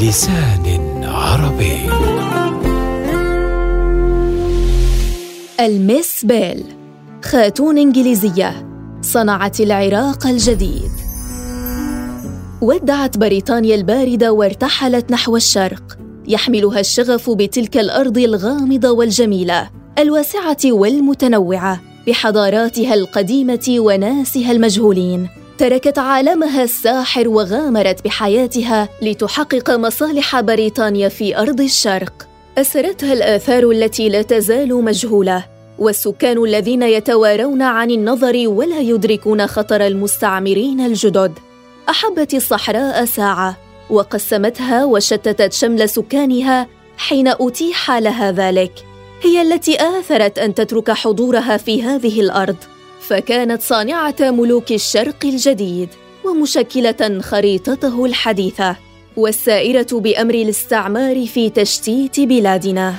بلسان عربي. الميس بيل خاتون إنجليزية صنعت العراق الجديد. ودعت بريطانيا الباردة وارتحلت نحو الشرق يحملها الشغف بتلك الأرض الغامضة والجميلة الواسعة والمتنوعة بحضاراتها القديمة وناسها المجهولين. تركت عالمها الساحر وغامرت بحياتها لتحقق مصالح بريطانيا في أرض الشرق. أسرتها الآثار التي لا تزال مجهولة والسكان الذين يتوارون عن النظر ولا يدركون خطر المستعمرين الجدد. أحبت الصحراء ساعة وقسمتها وشتتت شمل سكانها حين أتيح لها ذلك. هي التي آثرت أن تترك حضورها في هذه الأرض. فكانت صانعة ملوك الشرق الجديد ومشكلة خريطته الحديثة والسائرة بأمر الاستعمار في تشتيت بلادنا.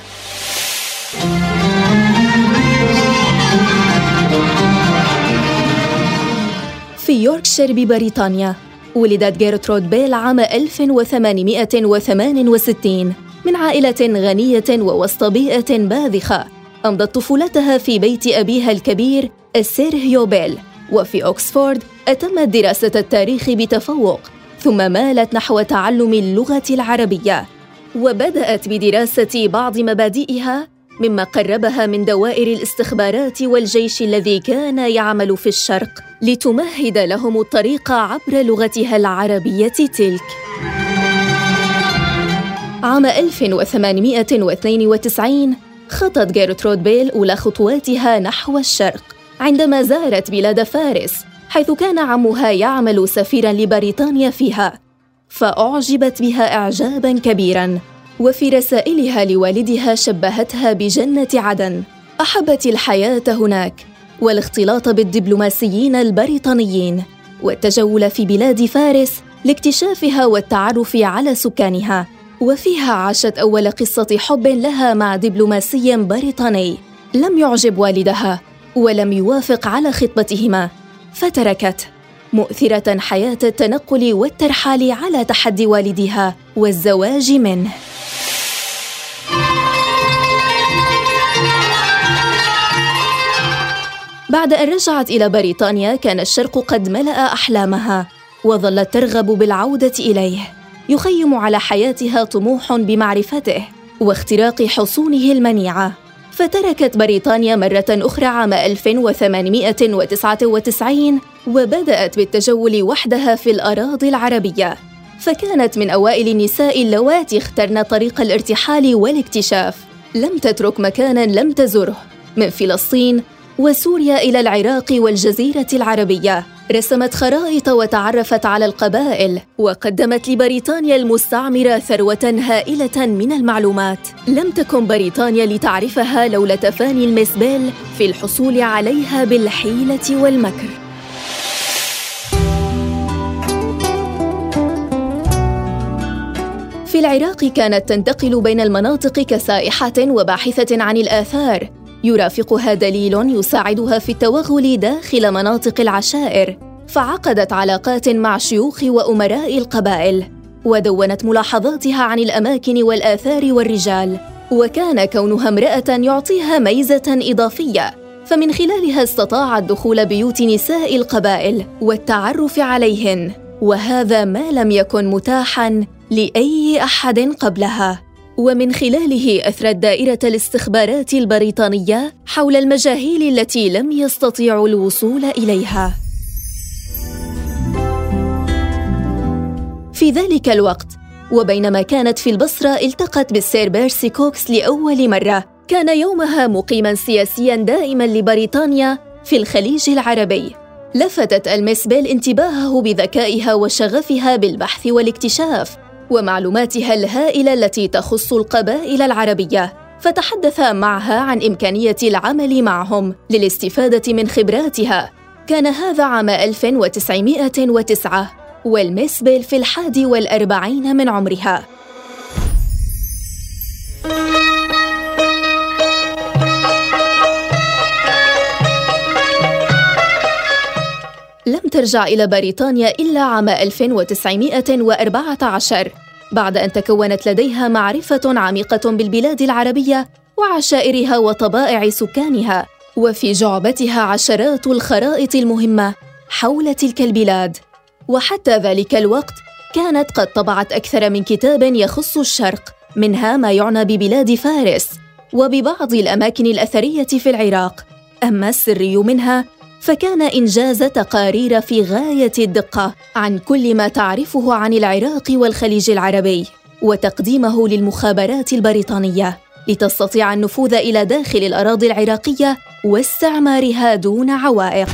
في يوركشير ببريطانيا ولدت جيرترود بيل عام 1868 من عائلة غنية ووسط بيئة باذخة. أمضت طفولتها في بيت أبيها الكبير السيرهيو بيل وفي أكسفورد أتمت دراسة التاريخ بتفوق ثم مالت نحو تعلم اللغة العربية وبدأت بدراسة بعض مبادئها مما قربها من دوائر الاستخبارات والجيش الذي كان يعمل في الشرق لتمهد لهم الطريق عبر لغتها العربية تلك. عام 1892 خطت جيرترود بيل أولى خطواتها نحو الشرق عندما زارت بلاد فارس حيث كان عمها يعمل سفيرا لبريطانيا فيها فأعجبت بها إعجابا كبيرا وفي رسائلها لوالدها شبهتها بجنة عدن أحبت الحياة هناك والاختلاط بالدبلوماسيين البريطانيين والتجول في بلاد فارس لاكتشافها والتعرف على سكانها. وفيها عاشت أول قصة حب لها مع دبلوماسي بريطاني. لم يعجب والدها ولم يوافق على خطبتهما. فتركت. مؤثرة حياة التنقل والترحال على تحدي والدها والزواج منه. بعد أن رجعت إلى بريطانيا كان الشرق قد ملأ أحلامها وظلت ترغب بالعودة إليه. يخيم على حياتها طموح بمعرفته واختراق حصونه المنيعة فتركت بريطانيا مرة أخرى عام 1899 وبدأت بالتجول وحدها في الأراضي العربية. فكانت من أوائل النساء اللواتي اخترن طريق الارتحال والاكتشاف. لم تترك مكانا لم تزره من فلسطين وسوريا إلى العراق والجزيرة العربية. رسمت خرائط وتعرفت على القبائل وقدمت لبريطانيا المستعمرة ثروة هائلة من المعلومات. لم تكن بريطانيا لتعرفها لولا تفاني المسبيل في الحصول عليها بالحيلة والمكر. في العراق كانت تنتقل بين المناطق كسائحة وباحثة عن الآثار يرافقها دليل يساعدها في التوغل داخل مناطق العشائر فعقدت علاقات مع شيوخ وأمراء القبائل ودونت ملاحظاتها عن الأماكن والآثار والرجال وكان كونها امرأة يعطيها ميزة إضافية فمن خلالها استطاعت دخول بيوت نساء القبائل والتعرف عليهن وهذا ما لم يكن متاحا لأي أحد قبلها. ومن خلاله أثرت دائرة الاستخبارات البريطانية حول المجاهيل التي لم يستطيعوا الوصول إليها. في ذلك الوقت وبينما كانت في البصرة التقت بالسير بيرسي كوكس لأول مرة كان يومها مقيما سياسيا دائما لبريطانيا في الخليج العربي. لفتت المس بيل انتباهه بذكائها وشغفها بالبحث والاكتشاف. ومعلوماتها الهائلة التي تخص القبائل العربية فتحدث معها عن إمكانية العمل معهم للاستفادة من خبراتها. كان هذا عام 1909 والمسبل في الحادي والأربعين من عمرها. ترجع إلى بريطانيا إلا عام 1914 بعد أن تكونت لديها معرفة عميقة بالبلاد العربية وعشائرها وطبائع سكانها وفي جعبتها عشرات الخرائط المهمة حول تلك البلاد. وحتى ذلك الوقت كانت قد طبعت أكثر من كتاب يخص الشرق منها ما يعنى ببلاد فارس وببعض الأماكن الأثرية في العراق. أما السري منها فكان إنجاز تقارير في غاية الدقة عن كل ما تعرفه عن العراق والخليج العربي وتقديمه للمخابرات البريطانية لتستطيع النفوذ إلى داخل الأراضي العراقية واستعمارها دون عوائق.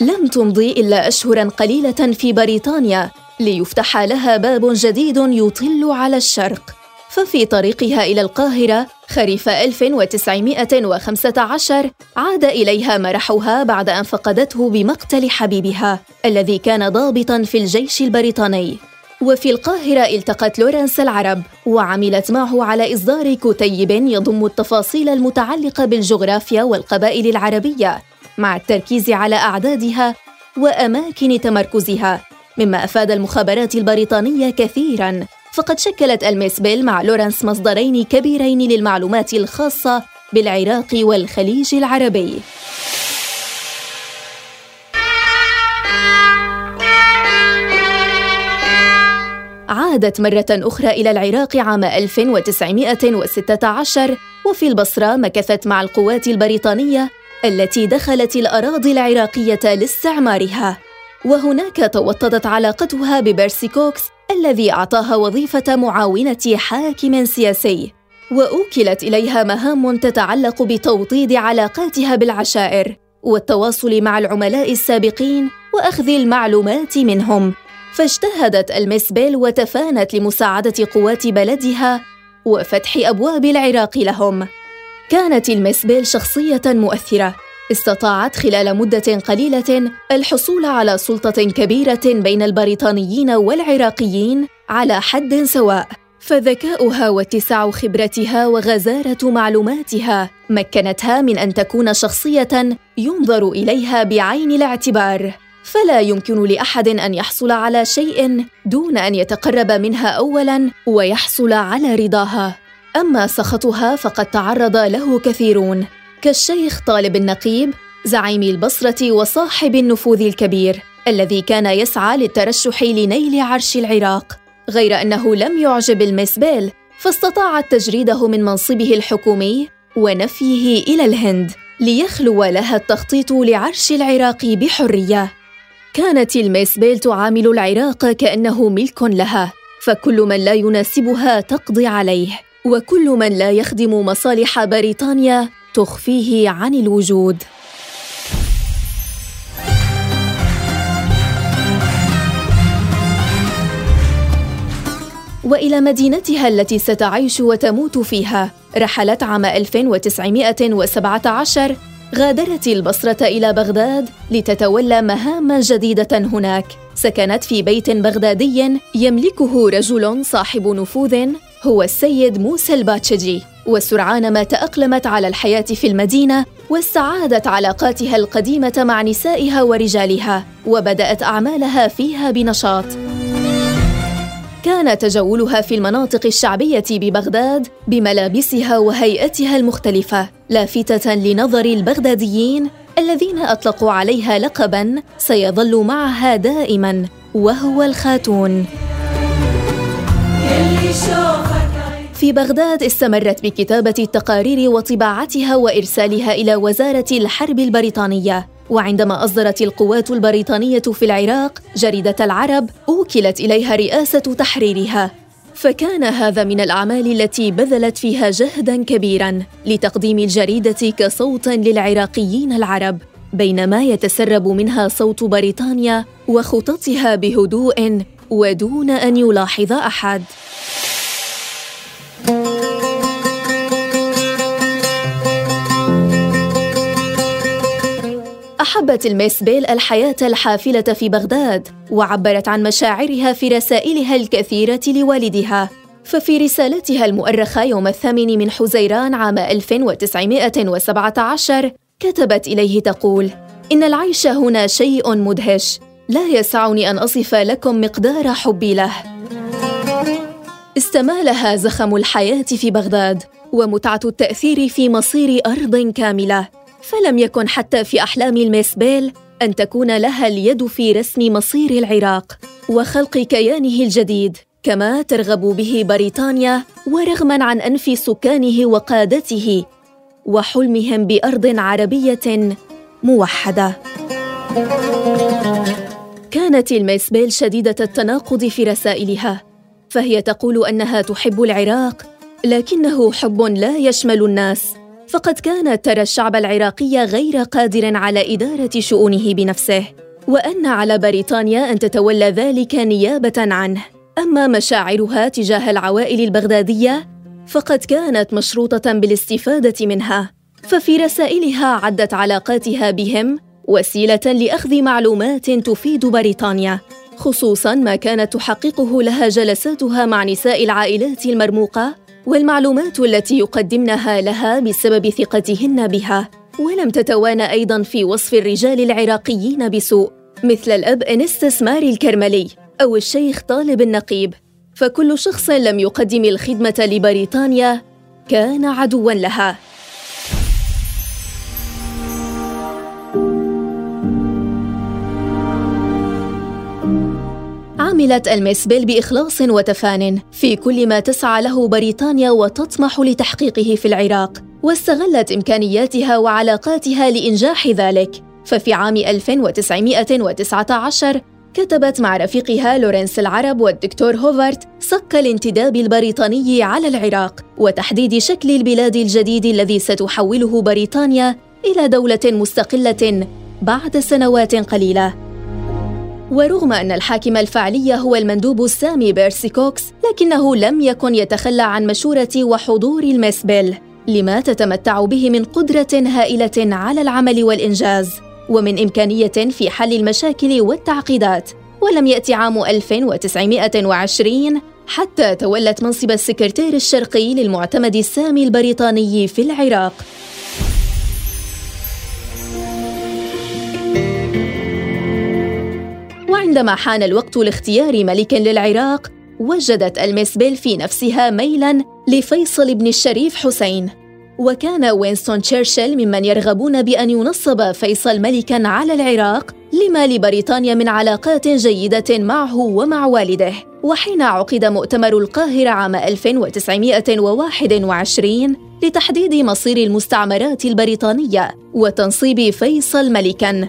لم تمضي إلا أشهراً قليلة في بريطانيا ليفتح لها باب جديد يطل على الشرق. ففي طريقها إلى القاهرة خريف 1915 عاد إليها مرحها بعد أن فقدته بمقتل حبيبها الذي كان ضابطاً في الجيش البريطاني. وفي القاهرة التقت لورنس العرب وعملت معه على إصدار كتيب يضم التفاصيل المتعلقة بالجغرافيا والقبائل العربية مع التركيز على أعدادها وأماكن تمركزها مما أفاد المخابرات البريطانية كثيراً. فقد شكلت الميس بيل مع لورنس مصدرين كبيرين للمعلومات الخاصة بالعراق والخليج العربي. عادت مرة أخرى إلى العراق عام 1916 وفي البصرة مكثت مع القوات البريطانية التي دخلت الأراضي العراقية لاستعمارها. وهناك توطدت علاقتها ببيرسي كوكس الذي أعطاها وظيفة معاونة حاكم سياسي. وأوكلت إليها مهام تتعلق بتوطيد علاقاتها بالعشائر والتواصل مع العملاء السابقين وأخذ المعلومات منهم. فاجتهدت المسبل وتفانت لمساعدة قوات بلدها وفتح أبواب العراق لهم. كانت المسبل شخصية مؤثرة. استطاعت خلال مدة قليلة الحصول على سلطة كبيرة بين البريطانيين والعراقيين على حد سواء فذكاؤها واتساع خبرتها وغزارة معلوماتها مكنتها من أن تكون شخصية ينظر إليها بعين الاعتبار. فلا يمكن لأحد أن يحصل على شيء دون أن يتقرب منها اولا ويحصل على رضاها. أما سخطها فقد تعرض له كثيرون. كالشيخ طالب النقيب زعيم البصرة وصاحب النفوذ الكبير الذي كان يسعى للترشح لنيل عرش العراق. غير أنه لم يعجب المسبيل فاستطاعت تجريده من منصبه الحكومي ونفيه إلى الهند ليخلو لها التخطيط لعرش العراق بحرية. كانت الميسبيل تعامل العراق كأنه ملك لها فكل من لا يناسبها تقضي عليه وكل من لا يخدم مصالح بريطانيا تخفيه عن الوجود. وإلى مدينتها التي ستعيش وتموت فيها رحلت عام 1917 غادرت البصرة إلى بغداد لتتولى مهام جديدة هناك. سكنت في بيت بغدادي يملكه رجل صاحب نفوذ هو السيد موسى الباتشجي. وسرعان ما تأقلمت على الحياة في المدينة واستعادت علاقاتها القديمة مع نسائها ورجالها وبدأت أعمالها فيها بنشاط. كان تجولها في المناطق الشعبية ببغداد بملابسها وهيئتها المختلفة لافتة لنظر البغداديين الذين أطلقوا عليها لقبا سيظل معها دائما وهو الخاتون. في بغداد استمرت بكتابة التقارير وطباعتها وإرسالها إلى وزارة الحرب البريطانية. وعندما أصدرت القوات البريطانية في العراق جريدة العرب أوكلت إليها رئاسة تحريرها. فكان هذا من الأعمال التي بذلت فيها جهدا كبيرا لتقديم الجريدة كصوت للعراقيين العرب بينما يتسرب منها صوت بريطانيا وخططها بهدوء ودون أن يلاحظ أحد. أحبت الميس بيل الحياة الحافلة في بغداد وعبرت عن مشاعرها في رسائلها الكثيرة لوالدها. ففي رسالتها المؤرخة يوم الثامن من حزيران عام 1917 كتبت إليه تقول: إن العيش هنا شيء مدهش لا يسعني أن أصف لكم مقدار حبي له. استمالها زخم الحياة في بغداد ومتعة التأثير في مصير أرض كاملة. فلم يكن حتى في أحلام الميسبيل أن تكون لها اليد في رسم مصير العراق وخلق كيانه الجديد كما ترغب به بريطانيا ورغما عن أنف سكانه وقادته وحلمهم بأرض عربية موحدة. كانت الميسبيل شديدة التناقض في رسائلها. فهي تقول أنها تحب العراق لكنه حب لا يشمل الناس. فقد كانت ترى الشعب العراقي غير قادر على إدارة شؤونه بنفسه. وأن على بريطانيا أن تتولى ذلك نيابة عنه. أما مشاعرها تجاه العوائل البغدادية فقد كانت مشروطة بالاستفادة منها. ففي رسائلها عدت علاقاتها بهم وسيلة لأخذ معلومات تفيد بريطانيا. خصوصا ما كانت تحققه لها جلساتها مع نساء العائلات المرموقة والمعلومات التي يقدمنها لها بسبب ثقتهن بها. ولم تتوانى أيضا في وصف الرجال العراقيين بسوء مثل الأب أنستس ماري الكرملي أو الشيخ طالب النقيب. فكل شخص لم يقدم الخدمة لبريطانيا كان عدوا لها. عملت المسبل بإخلاص وتفان في كل ما تسعى له بريطانيا وتطمح لتحقيقه في العراق واستغلت إمكانياتها وعلاقاتها لإنجاح ذلك. ففي عام 1919 كتبت مع رفيقها لورنس العرب والدكتور هوفارت صك الانتداب البريطاني على العراق وتحديد شكل البلاد الجديد الذي ستحوله بريطانيا إلى دولة مستقلة بعد سنوات قليلة. ورغم أن الحاكم الفعلي هو المندوب السامي بيرسي كوكس لكنه لم يكن يتخلى عن مشورة وحضور الميس بيل لما تتمتع به من قدرة هائلة على العمل والإنجاز ومن إمكانية في حل المشاكل والتعقيدات. ولم يأتي عام 1920 حتى تولت منصب السكرتير الشرقي للمعتمد السامي البريطاني في العراق. وعندما حان الوقت لاختيار ملك للعراق وجدت المسبل في نفسها ميلا لفيصل بن الشريف حسين. وكان وينستون تشرشل ممن يرغبون بأن ينصب فيصل ملكا على العراق لما لبريطانيا من علاقات جيدة معه ومع والده. وحين عقد مؤتمر القاهرة عام 1921 لتحديد مصير المستعمرات البريطانية وتنصيب فيصل ملكاً.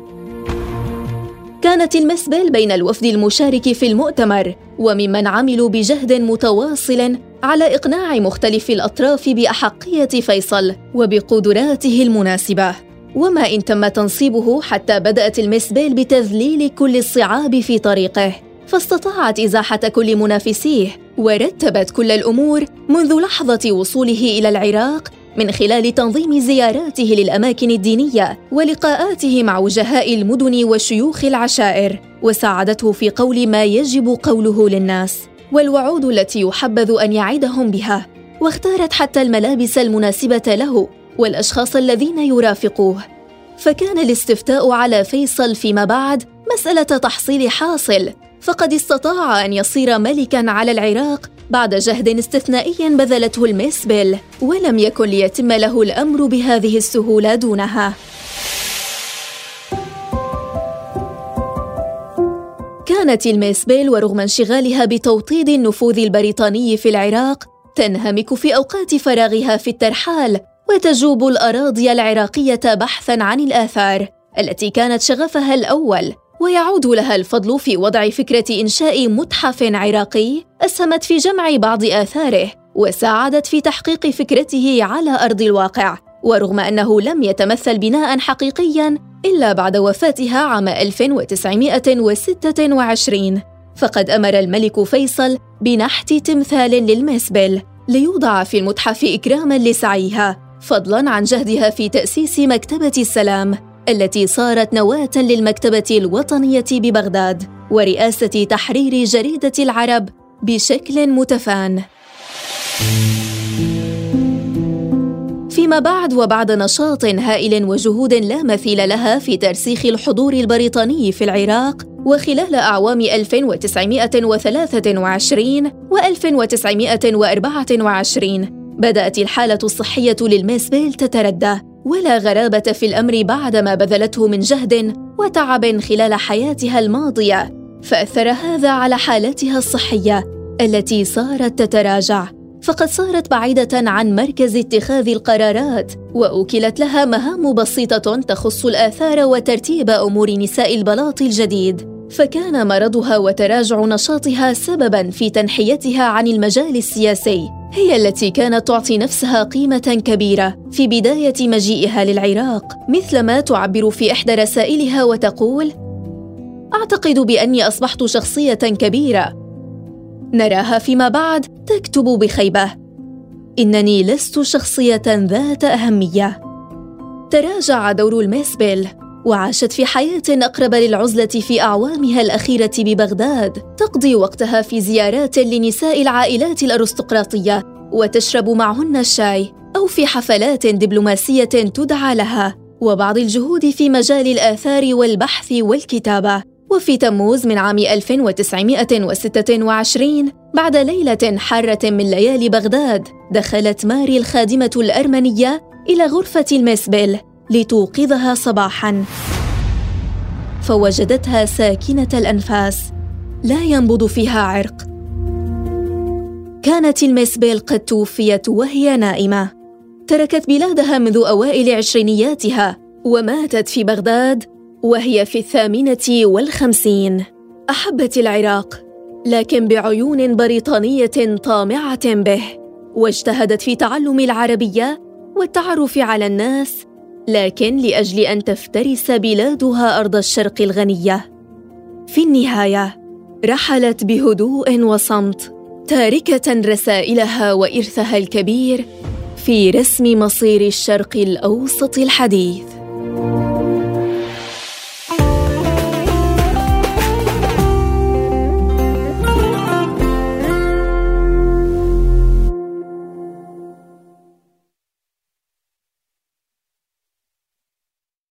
كانت المسبل بين الوفد المشارك في المؤتمر وممن عملوا بجهد متواصل على إقناع مختلف الأطراف بأحقية فيصل وبقدراته المناسبة. وما إن تم تنصيبه حتى بدأت المسبل بتذليل كل الصعاب في طريقه فاستطاعت إزاحة كل منافسيه ورتبت كل الأمور منذ لحظة وصوله إلى العراق من خلال تنظيم زياراته للأماكن الدينية ولقاءاته مع وجهاء المدن وشيوخ العشائر وساعدته في قول ما يجب قوله للناس والوعود التي يحبذ أن يعدهم بها. واختارت حتى الملابس المناسبة له والأشخاص الذين يرافقوه. فكان الاستفتاء على فيصل فيما بعد مسألة تحصيل حاصل فقد استطاع أن يصير ملكا على العراق بعد جهد استثنائي بذلته المسبل ولم يكن ليتم له الأمر بهذه السهولة دونها. كانت الميسبيل ورغم انشغالها بتوطيد النفوذ البريطاني في العراق تنهمك في أوقات فراغها في الترحال وتجوب الأراضي العراقية بحثا عن الآثار التي كانت شغفها الأول. ويعود لها الفضل في وضع فكرة إنشاء متحف عراقي أسهمت في جمع بعض آثاره وساعدت في تحقيق فكرته على أرض الواقع ورغم أنه لم يتمثل بناء حقيقيا إلا بعد وفاتها عام 1926 فقد أمر الملك فيصل بنحت تمثال للمسبل ليوضع في المتحف إكراما لسعيها فضلا عن جهدها في تأسيس مكتبة السلام. التي صارت نواة للمكتبة الوطنية ببغداد ورئاسة تحرير جريدة العرب بشكل متفان. في فيما بعد وبعد نشاط هائل وجهود لا مثيل لها في ترسيخ الحضور البريطاني في العراق وخلال أعوام 1923 و 1924 بدأت الحالة الصحية للميسبيل تتردى ولا غرابة في الأمر بعدما بذلته من جهد وتعب خلال حياتها الماضية فأثر هذا على حالتها الصحية التي صارت تتراجع. فقد صارت بعيدة عن مركز اتخاذ القرارات وأوكلت لها مهام بسيطة تخص الآثار وترتيب أمور نساء البلاط الجديد. فكان مرضها وتراجع نشاطها سببا في تنحيتها عن المجال السياسي. هي التي كانت تعطي نفسها قيمة كبيرة في بداية مجيئها للعراق مثلما تعبر في إحدى رسائلها وتقول أعتقد بأني أصبحت شخصية كبيرة. نراها فيما بعد تكتب بخيبة. إنني لست شخصية ذات أهمية. تراجع دور الميسبل. وعاشت في حياة أقرب للعزلة في أعوامها الأخيرة ببغداد. تقضي وقتها في زيارات لنساء العائلات الأرستقراطية وتشرب معهن الشاي أو في حفلات دبلوماسية تدعى لها وبعض الجهود في مجال الآثار والبحث والكتابة. وفي تموز من عام 1926 بعد ليلة حارة من ليالي بغداد دخلت ماري الخادمة الأرمنية إلى غرفة المسبل. لتوقظها صباحا. فوجدتها ساكنة الأنفاس لا ينبض فيها عرق. كانت المسبيل قد توفيت وهي نائمة. تركت بلادها منذ أوائل عشرينياتها وماتت في بغداد وهي في الثامنة والخمسين. أحبت العراق لكن بعيون بريطانية طامعة به واجتهدت في تعلم العربية والتعرف على الناس لكن لأجل أن تفترس بلادها أرض الشرق الغنية. في النهاية رحلت بهدوء وصمت تاركة رسائلها وإرثها الكبير في رسم مصير الشرق الأوسط الحديث.